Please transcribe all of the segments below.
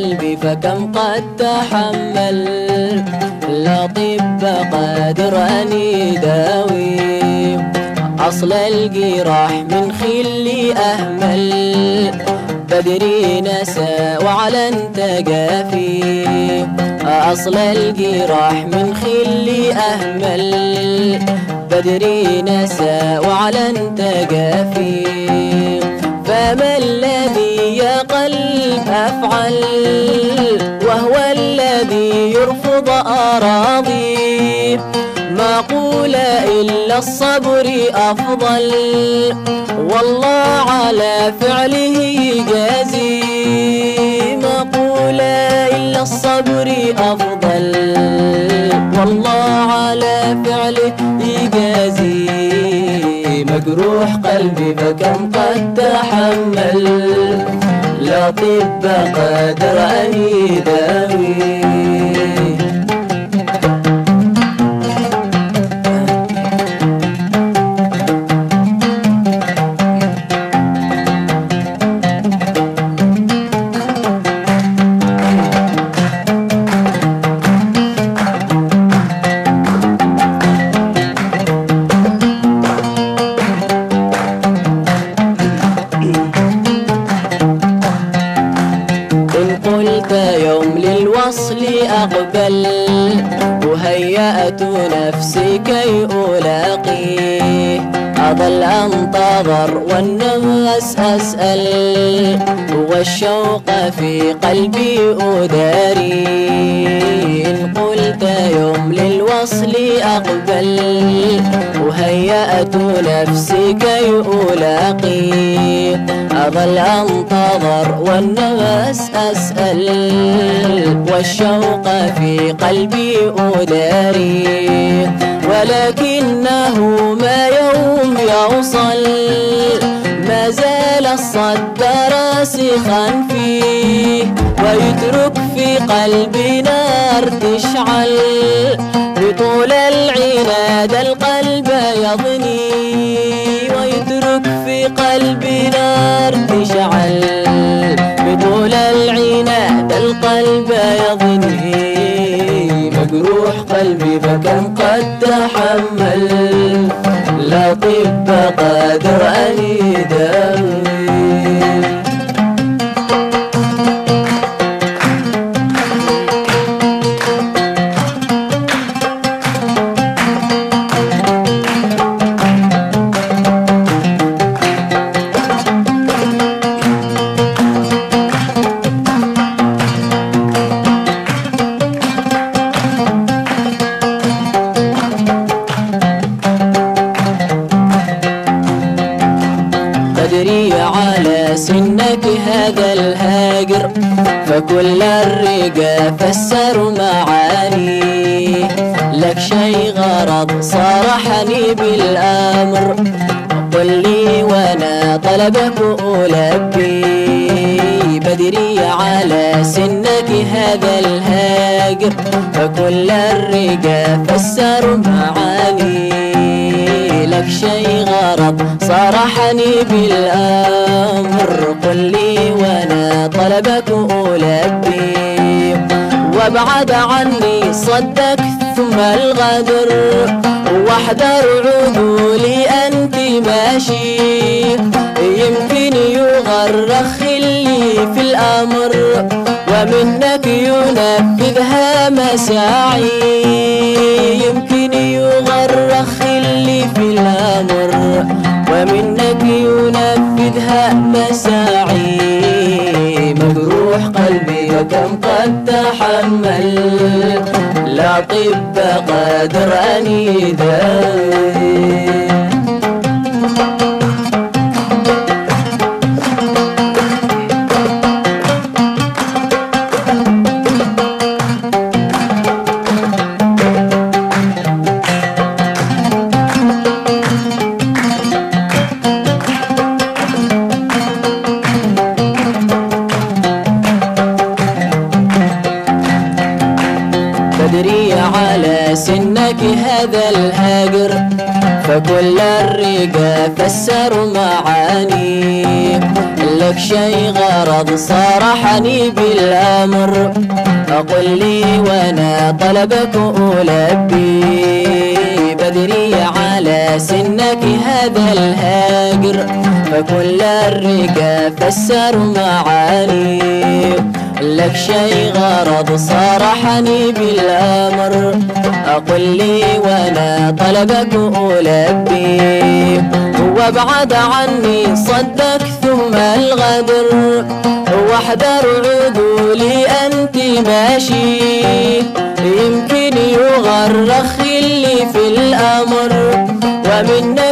قلبي فكم قد تحمل؟ لا طب قادر أن يداوي. أصل الجراح من خلي أهمل. بدري نسى وعلى تقافي أصل الجراح من خلي أهمل. بدري نسى وعلى تقافي فما الذي قلب أفعل وهو الذي يرفض أراضي. ما قول إلا الصبر أفضل. والله على فعله يجازي ما قول إلا الصبر أفضل. والله على فعله يجازي مجروح قلبي فكم قد تحمل. طب قادر أن يداوي كي أظل أنتظر والنفس أسأل والشوق في قلبي أداري إن قلت يوم للوصل أقبل وهيأت نفسي كي ألاقيه أظل أنتظر والنفس أسأل والشوق في قلبي أداري ولكنه ما يوم يوصل ما زال الصد راسخا فيه ويترك في قلبي نار تشعل بطول العناد القلب يضني ويترك في قلبي نار تشعل بطول العناد القلب يضني مجروح قلبي فكم قد تحمل. طب قادر لك شي غرض صارحني بالأمر. قل لي وأنا طلبك ألبي بدري على سنك هذا الهاجر فكل الرقا فسر معاني. لك شي غرض صارحني بالأمر. قل لي وأنا طلبك ألبي وابعد عني صدك ثم الغدر واحذر عدولي أنت ماشي. يمكن يغرخ اللي في الأمر ومنك ينفذها مساعي. يمكن يغرخ اللي في الأمر ومنك ينفذها مساعي. مجروح قلبي وكم قد تحمل. لا طب قادر أن لك شي غرض صارحني بالأمر. أقل لي وأنا طلبك ألبي. بدري على سنك هذا الهاجر فكل الرقا فسر معاني. لك شي غرض صارحني بالأمر. أقل لي وأنا طلبك ألبي. وابعد عني صدك ثم الغدر واحذر عدولي أنت ماشي. يمكن يغرخ اللي في الأمر ومنك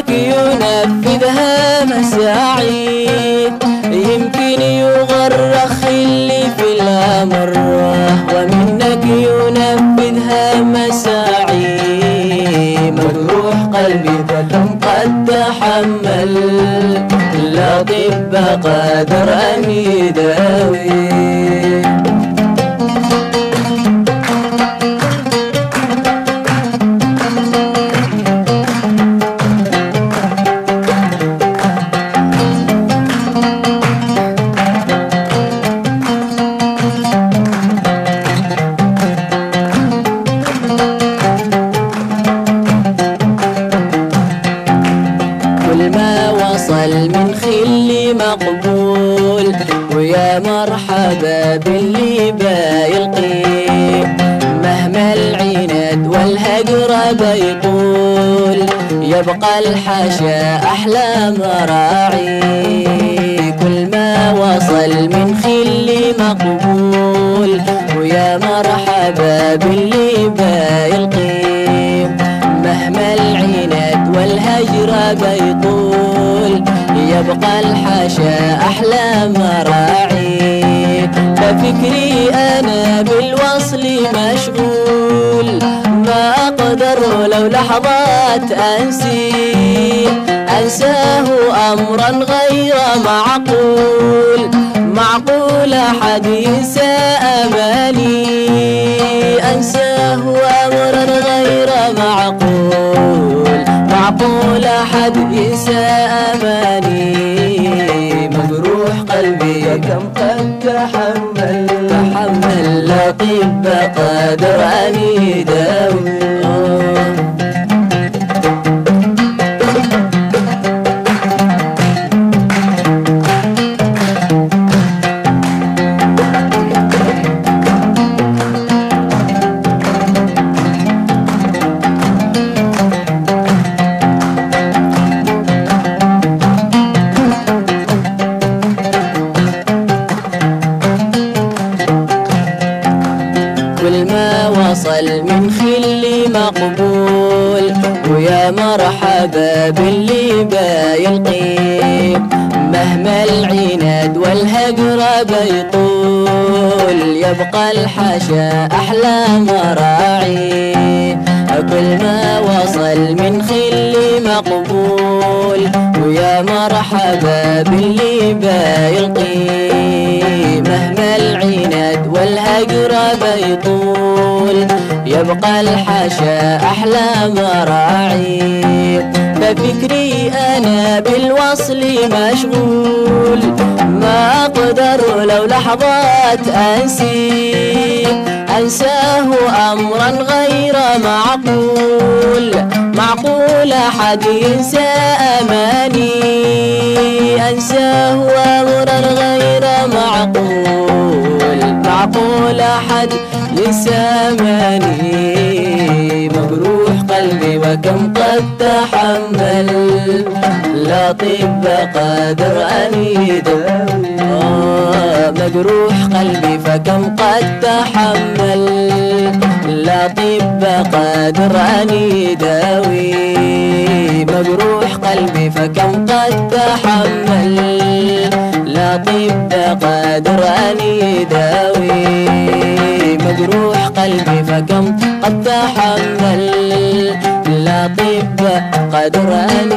كل ما وصل من خلي مقبول ويا مرحبا باللي بايلقي مهما العناد والهجر بيطول يبقى الحشا أحلى مراعي. كل ما وصل من خلي مقبول ويا مرحبا باللي يبقى الحشا أحلى مراعي ففكري أنا بالوصل مشغول. ما أقدر لو لحظات أنسي أنساه أمرا غير معقول. معقول أحد ينسى أمالي أنساه أمرا غير معقول. معقول أحد ينسى أماني مجروح قلبي كم قد تحمل تحمل لا طب قادر أن يداوي مقبول. ويا مرحبا باللي بايلقي مهما العناد والهجر بيطول. يبقى الحشا أحلى مراعي كل ما وصل من خلي مقبول. ويا مرحبا باللي بايلقي مهما العناد والهجر بيطول. يبقى الحشا أحلى مراعي. ففكري أنا بالوصل مشغول. ما أقدر لو لحظات أنسي. أنساه أمرا غير معقول. معقول أحد ينسى أماني. أنساه أمرا غير معقول. معقول أحد ينسى أماني مجروح قلبي وكم قد تحمل. لا طب قادر أن يداوي آه مجروح قلبي فكم قد تحمل. لا طب قادر أن يداوي. مجروح قلبي فكم قد تحمل. فكم قد تحمل لا طب قادر أن